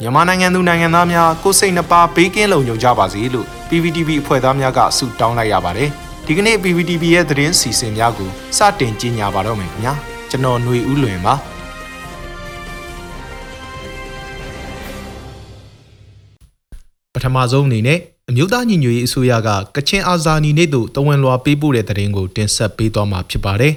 မြန်မာနိုင်ငံသူနိုင်ငံသားများကိုယ်စိတ်နှပါဘေးကင်းလုံခြုံကြပါစေလို့ PPTV အဖွဲ့သားများကဆုတောင်းလိုက်ရပါတယ်ဒီကနေ့ PPTV ရဲ့သတင်းစီစဉ်များကိုစတင်ကြီးညာပါတော့မယ်ခင်ဗျာကျွန်တော်ຫນွေဦးလွင်ပါပထမဆုံးအနေနဲ့အမျိုးသားညီညွတ်ရေးအစိုးရကကချင်အာဇာနည်နေ့သို့တဝန်လွှာပေးပို့တဲ့သတင်းကိုတင်ဆက်ပေးသွားမှာဖြစ်ပါတယ်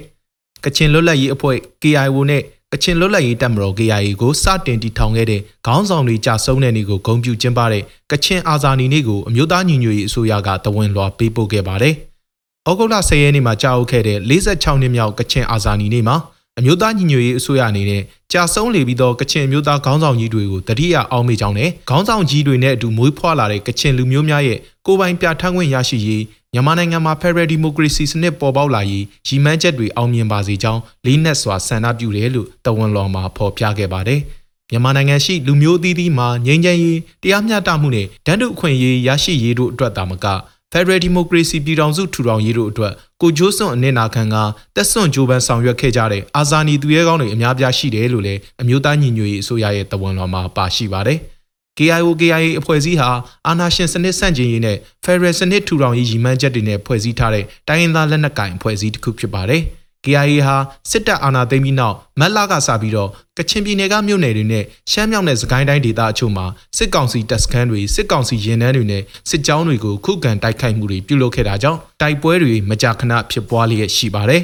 ကချင်လွတ်လပ်ရေးအဖွဲ့ KIO နဲ့ ကချင်လွတ်လပ်ရေးတပ်မတော် KIA ကိုစတင်တည်ထောင်ခဲ့တဲ့ခေါင်းဆောင်တွေကြာဆုံးတဲ့နေ့ကိုဂုဏ်ပြုကျင်းပတဲ့ကချင်အာဇာနည်နေ့ကိုအမျိုးသားညီညွတ်ရေးအစိုးရကတဝန်လွှာပေးပို့ခဲ့ပါတယ်။ဩဂုတ်လ10ရက်နေ့မှာကြာအုပ်ခဲ့တဲ့46နှစ်မြောက်ကချင်အာဇာနည်နေ့မှာအမျိုးသားညီညွတ်ရေးအစိုးရအနေနဲ့ကြာဆုံးလေပြီးသောကချင်အမျိုးသားခေါင်းဆောင်ကြီးတွေကိုတတိယအောင်မေကြောင်းနဲ့ခေါင်းဆောင်ကြီးတွေနဲ့အတူမွေးဖွားလာတဲ့ကချင်လူမျိုးများရဲ့ကိုယ်ပိုင်ပြဋ္ဌာန်းခွင့်ရရှိရေး မြန်မာနိုင်ငံမှာ Federal Democracy စနစ်ပေါ်ပေါက်လာရေးရည်မှန်းချက်တွေအောင်မြင်ပါစေကြောင်းလေးနက်စွာဆန္ဒပြုတယ်လို့တဝန်လော်မှာဖော်ပြခဲ့ပါတယ်။မြန်မာနိုင်ငံရှိလူမျိုးအသီးသီးမှာငြိမ်းချမ်းရေးတရားမျှတမှုနဲ့တန်းတူအခွင့်အရေးရရှိရေးတို့အတွက်သာမက Federal Democracy ပြည်ထောင်စုထူထောင်ရေးတို့အတွက်ကိုဂျိုးစွန်အနစ်နာခံကတက်ဆွန့်ဂျိုးပန်းဆောင်ရွက်ခဲ့ကြတဲ့အာဇာနည်သူရဲကောင်းတွေအများပြားရှိတယ်လို့လည်းအမျိုးသားညီညွတ်ရေးအစိုးရရဲ့တဝန်တော်မှာပါရှိပါတယ်။ KIO KIA အဖွဲ့အစည်းဟာအာဏာရှင်စနစ်ဆန့်ကျင်ရေးနဲ့ Federal စနစ်ထူထောင်ရေးရည်မှန်းချက်တွေနဲ့ဖွဲ့စည်းထားတဲ့တိုင်းရင်းသားလက်နက်ကိုင်အဖွဲ့အစည်းတစ်ခုဖြစ်ပါတယ်။ KIA ဟာစစ်တပ်အာဏာသိမ်းပြီးနောက်မက်လာကစပြီးတော့ကချင်ပြည်နယ်ကမြို့နယ်တွေနဲ့ရှမ်းမြောက်နဲ့စကိုင်းတိုင်းဒေသအချို့မှာစစ်ကောင်စီတပ်စခန်းတွေစစ်ကောင်စီရင်နှန်းတွေနဲ့စစ်ကြောင်းတွေကိုခုခံတိုက်ခိုက်မှုတွေပြုလုပ်ခဲ့တာကြောင့်တိုက်ပွဲတွေမကြာခဏဖြစ်ပွားလျက်ရှိပါတယ်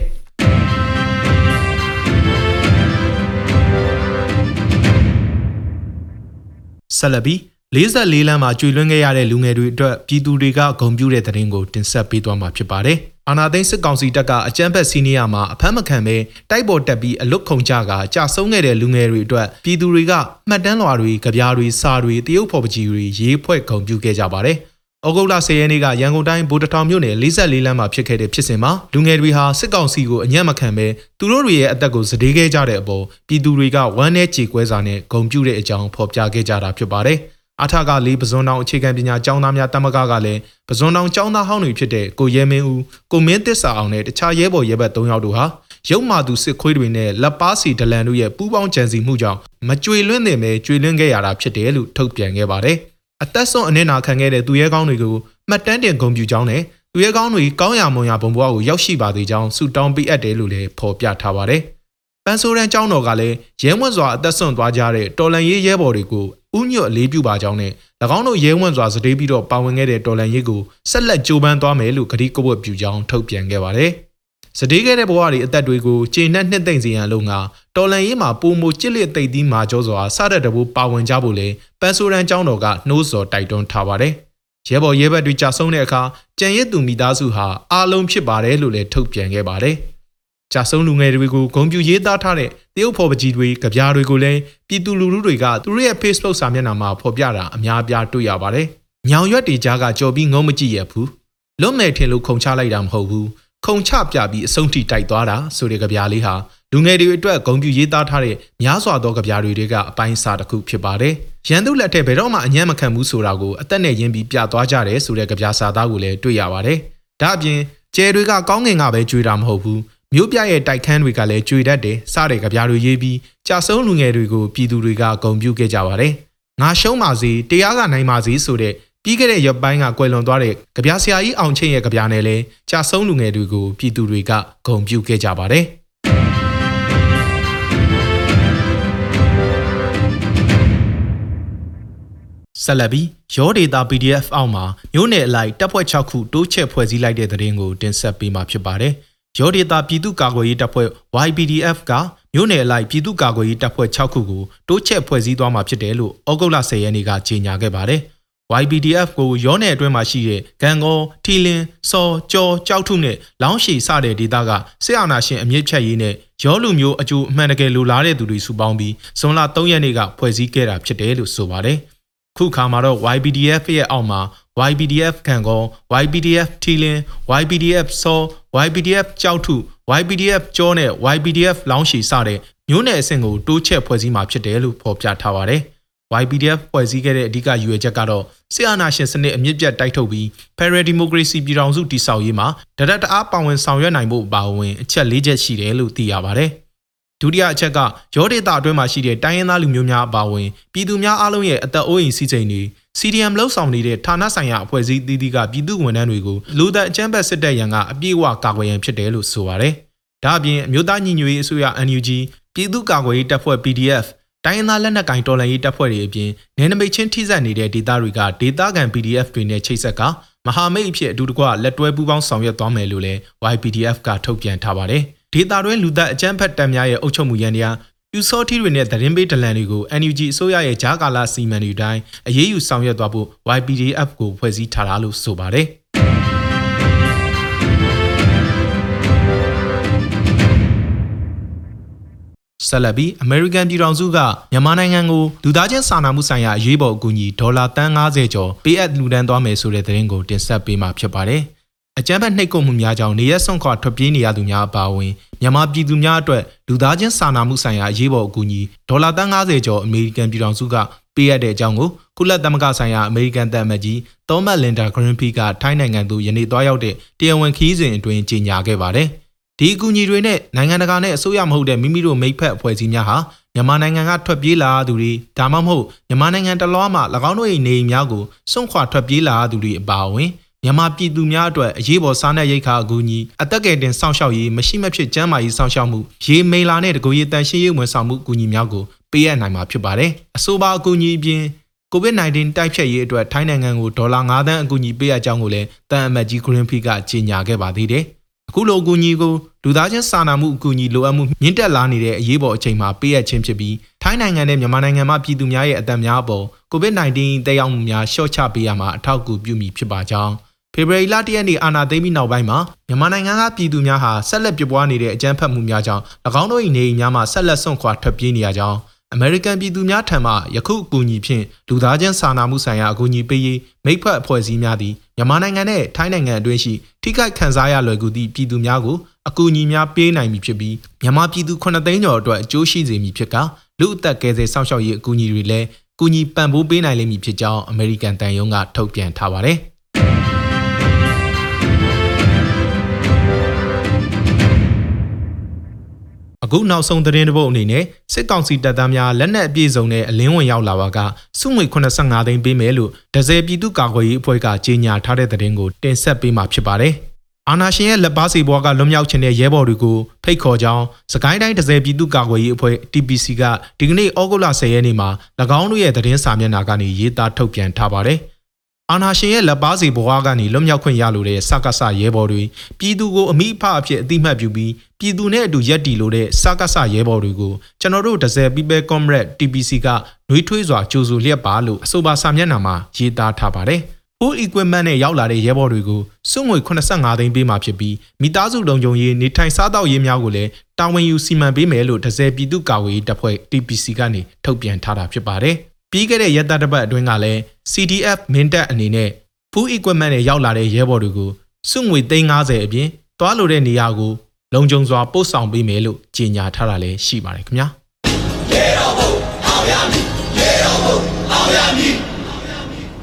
ဆလဘီ44လမ်းမှာကျွေလွှင့်ခဲ့ရတဲ့လူငယ်တွေအတွက်ပြည်သူတွေကဂုဏ်ပြုတဲ့သတင်းကိုတင်ဆက်ပေးသွားမှာဖြစ်ပါတယ်။အာနာသိန်းစစ်ကောင်စီတပ်ကအကြမ်းဖက်စီးနီးယားမှာအဖမ်းမခံပဲတိုက်ပေါ်တက်ပြီးအလွတ်ခုံကြကကြာဆုံးခဲ့တဲ့လူငယ်တွေအတွက်ပြည်သူတွေကမှတ်တမ်းလွှာတွေ၊ကြပြားတွေ၊စာတွေ၊တရုတ်ဖော်ပကြီးတွေရေးဖွဲ့ဂုဏ်ပြုခဲ့ကြပါတယ်။ ဩဂုတ်လ10ရက်နေ့ကရန်ကုန်တိုင်းဗိုလ်တထောင်မြို့နယ်44လမ်းမှာဖြစ်ခဲ့တဲ့ဖြစ်စဉ်မှာလူငယ်တွေဟာစစ်ကောင်စီကိုအညံ့မခံပဲသူတို့တွေရဲ့အသက်ကိုစတေးခဲ့ကြတဲ့အပေါ်ပြည်သူတွေကဝမ်းနဲ့ကြေကွဲစာနဲ့ဂုံပြုတဲ့အကြောင်းဖော်ပြခဲ့ကြတာဖြစ်ပါတယ်။အထကလေးပဇွန်တောင်အခြေခံပညာကျောင်းသားများတမကကလည်းပဇွန်တောင်ကျောင်းသားဟောင်းတွေဖြစ်တဲ့ကိုရဲမင်းဦးကိုမင်းတစ္ဆာအောင်နဲ့တခြားရဲဘော်ရဲဘက်၃ယောက်တို့ဟာရုပ်မာသူစစ်ခွေးတွေနဲ့လက်ပါစီဒလန်တို့ရဲ့ပူးပေါင်းကြံစည်မှုကြောင့်မကြွေလွင့်နေပဲကြွေလွင့်ခဲ့ရတာဖြစ်တယ်လို့ထုတ်ပြန်ခဲ့ပါတယ်။ အသက်ဆုံးအနစ်နာခံခဲ့တဲ့သူရဲကောင်းတွေကိုမှတ်တမ်းတင်ဂုဏ်ပြုကြောင်းနဲ့သူရဲကောင်းတွေကောင်းရမွန်ရဘုံဘွားကိုရောက်ရှိပါသေးကြောင်းဆုတောင်းပေးအပ်တယ်လို့လည်းဖော်ပြထားပါတယ်။ပန်းဆိုးရန်ကျောင်းတော်ကလည်းရဲဝတ်စွာအသက်ဆုံးသွားကြတဲ့တော်လန်ရေးရဲဘော်တွေကိုဥညွတ်အလေးပြုပါကြောင်းနဲ့၎င်းတို့ရဲဝံ့စွာစတေးပြီးတော့ပါဝင်ခဲ့တဲ့တော်လန်ရေးကိုဆက်လက်ကြိုးပမ်းသွားမယ်လို့ကတိကဝတ်ပြုကြောင်းထုတ်ပြန်ခဲ့ပါတယ်။ စတေးခဲ့တဲ့ဘဝတွေအသက်တွေကိုကျေနပ်နှစ်သိမ့်စေရန်လို့ငါတော်လန်ရေးမှာပုံမကြစ်လက်သိပ်သီးမာကျော်စွာစတဲ့တဘူပါဝင်ကြဖို့လဲပန်းဆိုရန်ကျောင်းတော်ကနှိုးဆော်တိုက်တွန်းထားပါတယ်။ရဲဘော်ရဲဘက်တွေကြာဆုံးတဲ့အခါကြံရစ်သူမိသားစုဟာအားလုံးဖြစ်ပါတယ်လို့လည်းထုတ်ပြန်ခဲ့ပါတယ်။ကြာဆုံးလူငယ်တွေကိုဂုံပြူရေးသားထားတဲ့တရုတ်ဖော်ပကြီးတွေကြပြားတွေကိုလည်းပြည်သူလူထုတွေကသူတို့ရဲ့ Facebook စာမျက်နှာမှာဖော်ပြတာအများအပြားတွေ့ရပါတယ်။ညောင်ရွက်တွေကြားကကြော်ပြီးငုံမကြည့်ရဘူး။လွတ်မယ်ထင်လို့ခုံချလိုက်တာမဟုတ်ဘူး။ ခုံချပြပြီးအဆုံးထိတိုက်သွားတာဆိုတဲ့ကြပြားလေးဟာလူငယ်တွေအတွက်ဂုံပြူရေးသားထားတဲ့များစွာသောကြပြားတွေတွေကအပိုင်းစာတစ်ခုဖြစ်ပါတယ်။ရန်သူလက်ထက်ဘယ်တော့မှအညံ့မခံဘူးဆိုတာကိုအသက်နဲ့ရင်းပြီးပြသွားကြတယ်ဆိုတဲ့ကြပြားစာသားကိုလည်းတွေ့ရပါတယ်။ဒါအပြင်ကျဲတွေကကောင်းငင်ကပဲကြွေတာမဟုတ်ဘူးမြို့ပြရဲ့တိုက်ခန်းတွေကလည်းကြွေတတ်တယ်စတဲ့ကြပြားတွေရေးပြီးကြာဆုံးလူငယ်တွေကိုပြည်သူတွေကဂုဏ်ပြုခဲ့ကြပါတယ်ငါရှုံးပါစေတရားကနိုင်ပါစေဆိုတဲ့ ပြီးခဲ့တဲ့ရက်ပိုင်းကကွယ်လွန်သွားတဲ့ကြပြားဆရာကြီးအောင်ချင်းရဲ့ကြပြားနဲ့လည်းကြာဆုံးလူငယ်တွေကိုပြည်သူတွေကဂုဏ်ပြုခဲ့ကြပါတယ်ဆက်လက်ပြီးရောဒေတာ PDF အောက်မှာမြို့နယ်အလိုက်တပ်ဖွဲ့6ခုတိုးချဲ့ဖွဲ့စည်းလိုက်တဲ့တဲ့ရင်ကိုတင်ဆက်ပေးမှာဖြစ်ပါတယ်။ရောဒေတာပြည်သူ့ကာကွယ်ရေးတပ်ဖွဲ့ YPDF ကမြို့နယ်အလိုက်ပြည်သူ့ကာကွယ်ရေးတပ်ဖွဲ့6ခုကိုတိုးချဲ့ဖွဲ့စည်းသွားမှာဖြစ်တယ်လို့ဩဂုတ်လ10ရက်နေ့ကကြေညာခဲ့ပါတယ်။ YPDF ကိုရောနယ်အတွင်းမှာရှိတဲ့ဂန်ကောထီလင်းစော်ကြော်ကြောက်ထုနဲ့လောင်းရှည်စတဲ့ဒေသကစစ်အာဏာရှင်အမြင့်ဖြတ်ရေးနဲ့ရောလူမျိုးအကျိုးအမှန်တကယ်လိုလားတဲ့သူတွေစုပေါင်းပြီးဇွန်လ3ရက်နေ့ကဖွဲ့စည်းခဲ့တာဖြစ်တယ်လို့ဆိုပါတယ်။ခုခါမှာတော့ YPDF ရဲ့အောက်မှာ YPDF ခံကော YPDF ထီလင်း YPDF စော YPDF ကြောက်ထု YPDF ကျောနဲ့ YPDF လောင်းရှည်စတဲ့မျိုးနယ်အဆင့်ကိုတိုးချဲ့ဖွဲ့စည်းမှာဖြစ်တယ်လို့ဖော်ပြထားပါတယ်။ YPDF ဖွဲ့စည်းခဲ့တဲ့အဓိကရည်ရွယ်ချက်ကတော့စစ်အာဏာရှင်စနစ်အမြင့်ပြတ်တိုက်ထုတ်ပြီး Federal Democracy ပြည်ထောင်စုတည်ဆောက်ရေးမှာတရက်တအားပါဝင်ဆောင်ရွက်နိုင်ဖို့ပါဝင်အချက်၄ချက်ရှိတယ်လို့သိရပါတယ်။ဒုတိယအချက်ကရောဒေတာအတွင်းမှာရှိတဲ့တိုင်းရင်းသားလူမျိုးများအပါအဝင်ပြည်သူများအားလုံးရဲ့အသက်အိုးအိမ်စီးစိမ်တွေ CDM လှုပ်ဆောင်နေတဲ့ဌာနဆိုင်ရာအဖွဲ့အစည်းအသီးသီးကပြည်သူဝန်ထမ်းတွေကိုလူသက်အကြမ်းဖက်စစ်တပ်ရန်ကအပြည့်အဝကာကွယ်ရန်ဖြစ်တယ်လို့ဆိုပါတယ်။ဒါအပြင်အမျိုးသားညီညွတ်ရေးအစိုးရ NUG ပြည်သူ့ကာကွယ်ရေးတပ်ဖွဲ့ PDF တိုင်းရင်းသားလက်နက်ကိုင်တော်လှန်ရေးတပ်ဖွဲ့တွေအပြင်နယ်နိမိတ်ချင်းထိစပ်နေတဲ့ဒေသတွေကဒေသခံ PDF တွေနဲ့ချိတ်ဆက်ကမဟာမိတ်အဖြစ်အတူတကွလက်တွဲပူးပေါင်းဆောင်ရွက်သွားမယ်လို့လည်း YPDF ကထုတ်ပြန်ထားပါတယ်။ဒေသတွင်းလူသက်အကြမ်းဖက်တပ်များရဲ့အုပ်ချုပ်မှုရန်တရားပြူစောထီတွေနဲ့သတင်းပေးဒလန်တွေကို NUG အစိုးရရဲ့ဂျားကာလာစီမံတွေတိုင်းအရေးယူဆောင်ရွက်သွားဖို့ YPDF ကိုဖွဲ့စည်းထားတာလို့ဆိုပါတယ်။ ဆက်လက်ပြီး American ပြည်ထောင်စုကမြန်မာနိုင်ငံကိုလူသားချင်းစာနာမှုဆိုင်ရာအရေးပေါ်အကူအညီဒေါ်လာတန်း90ကျော်ပေးအပ်လှူဒန်းသွားမယ်ဆိုတဲ့သတင်းကိုတင်ဆက်ပေးမှာဖြစ်ပါတယ်။အကြမ်းဖက်နှိပ်ကွပ်မှုများကြောင့်နေရက်ဆွန့်ခွာထွက်ပြေးနေရသူများအပါအဝင်မြန်မာပြည်သူများအတွက်လူသားချင်းစာနာမှုဆိုင်ရာအရေးပေါ်အကူအညီဒေါ်လာတန်း90ကျော်အမေရိကန်ပြည်ထောင်စုကပေးအပ်တဲ့အကြောင်းကိုကုလသမဂ္ဂဆိုင်ရာအမေရိကန်တပ်အမတ်ကြီးသောမတ်လင်ဒါဂရင်းဖီကထိုင်းနိုင်ငံသို့ယနေ့သွားရောက်တဲ့တရားဝင်ခီးစဉ်အတွင်းကြေညာခဲ့ပါတယ်။ ဒီအကူအညီတွေနဲ့နိုင်ငံတကာနဲ့အစိုးရမဟုတ်တဲ့မိမိတို့မိဖက်အဖွဲ့အစည်းများဟာမြန်မာနိုင်ငံကထွက်ပြေးလာသူတွေဒါမှမဟုတ်မြန်မာနိုင်ငံတလွှားမှာ၎င်းတို့၏နေအိမ်များကိုစွန့်ခွာထွက်ပြေးလာသူတွေအပါအဝင်မြန်မာပြည်သူများအတွက်အရေးပေါ်စားနပ်ရိက္ခာအကူအညီအသက်ကယ်တင်စောင့်ရှောက်ရေးမရှိမဖြစ်ကျန်းမာရေးစောင့်ရှောက်မှုရေမိန်လာနဲ့တကူရေးတန်ရှင်းရေးဝန်ဆောင်မှုအကူအညီများကိုပေးအပ်နိုင်မှာဖြစ်ပါတယ်။အဆိုပါအကူအညီအပြင် COVID-19 တိုက်ဖျက်ရေးအတွက်ထိုင်းနိုင်ငံကိုဒေါ်လာ9သန်းအကူအညီပေးအပ်ကြောင်းကိုလည်းတန်အမတ်ကြီးဂရင်းဖီကကြေညာခဲ့ပါသေးတယ်။ အခုလိုအကူအညီကိုလူသားချင်းစာနာမှုအကူအညီလိုအပ်မှုမြင့်တက်လာနေတဲ့အရေးပေါ်အချိန်မှာပေးအပ်ခြင်းဖြစ်ပြီးထိုင်းနိုင်ငံနဲ့မြန်မာနိုင်ငံမှာပြည်သူများရဲ့အသက်များအပေါ် COVID-19 တက်ရောက်မှုများလျှော့ချပေးရမှာအထောက်အကူပြုမိဖြစ်ပါကြောင်းဖေဖော်ဝါရီလ၁ရက်နေ့အာဏာသိမ်းပြီးနောက်ပိုင်းမှာမြန်မာနိုင်ငံကပြည်သူများဟာဆက်လက်ပြပွားနေတဲ့အကြမ်းဖက်မှုများကြောင့်၎င်းတို့၏နေအိမ်များမှာဆက်လက်ဆွန့်ခွာထွက်ပြေးနေရကြောင်း အမေရိကန်ပြည်သူများထံမှယခုအကူအညီဖြင့်လူသားချင်းစာနာမှုဆိုင်ရာအကူအညီပေးရေးမိဖက်အဖွဲ့အစည်းများသည်မြန်မာနိုင်ငံနဲ့ထိုင်းနိုင်ငံအတွင်းရှိထိခိုက်ခံစားရလွယ်ကူသည့်ပြည်သူများကိုအကူအညီများပေးနိုင်မည်ဖြစ်ပြီးမြန်မာပြည်သူ9သိန်းကျော်အတွက်အကျိုးရှိစေမည်ဖြစ်ကလူအသက်ကယ်ဆယ်စောင့်ရှောက်ရေးအကူအညီတွေလည်းကူညီပံ့ပိုးပေးနိုင်လိမ့်မည်ဖြစ်ကြောင်းအမေရိကန်တန်ယုံကထုတ်ပြန်ထားပါတယ်။ အခုနောက်ဆုံးသတင်းတစ်ပုဒ်အနေနဲ့စစ်ကောင်စီတပ်သားများလက်နက်အပြည့်စုံနဲ့အလင်းဝင်ရောက်လာပါကစုငွေ85သိန်းပေးမယ်လို့ဒဇယ်ပြည်သူ့ကာကွယ်ရေးအဖွဲ့ကကြေညာထားတဲ့သတင်းကိုတင်ဆက်ပေးမှာဖြစ်ပါတယ်။အာနာရှင်ရဲ့လက်ပါစီဘွားကလွတ်မြောက်ခြင်းတဲ့ရဲဘော်တွေကိုဖိတ်ခေါ်ကြောင်းစကိုင်းတိုင်းဒဇယ်ပြည်သူ့ကာကွယ်ရေးအဖွဲ့ TPC ကဒီကနေ့ဩဂုတ်လ10ရက်နေ့မှာ၎င်းတို့ရဲ့သတင်းစာမျက်နှာကနေရေးသားထုတ်ပြန်ထားပါတယ်။ အာနာရှင်ရဲ့လက်ပါစီဘဝကနေလွတ်မြောက်ခွင့်ရလိုတဲ့စကစရဲဘော်တွေပြည်သူကိုအမိအဖအဖြစ်အတိမတ်ပြုပြီးပြည်သူနဲ့အတူရက်တီလိုတဲ့စကစရဲဘော်တွေကိုကျွန်တော်တို့ဒဇယ် People Comrade TPC ကနှွေးထွေးစွာကြိုဆိုလျက်ပါလို့အဆိုပါစာမျက်နှာမှာရေးသားထားပါတယ်။ Full equipment နဲ့ရောက်လာတဲ့ရဲဘော်တွေကိုစွန့်ငွေ85သိန်းပေးမှာဖြစ်ပြီးမိသားစုလုံခြုံရေးနေထိုင်စားသောက်ရေးများကိုလည်းတာဝန်ယူစီမံပေးမယ်လို့ဒဇယ်ပြည်သူ့ကာကွယ်ရေးတပ်ဖွဲ့ TPC ကနေထုတ်ပြန်ထားတာဖြစ်ပါတယ်။ ပြီးခဲ့တဲ့ရက်သားတစ်ပတ်အတွင်းကလည်း CDF မင်းတပ်အနေနဲ့ full equipment နဲ့ရောက်လာတဲ့ရဲဘော်တွေကိုစုငွေ350အပြင်တွားလိုတဲ့နေရာကိုလုံခြုံစွာပို့ဆောင်ပေးမယ်လို့ကြေညာထားတာလည်းရှိပါတယ်ခင်ဗျာရေတော်ဘုံအောင်ရမည်ရေတော်ဘုံအောင်ရမည်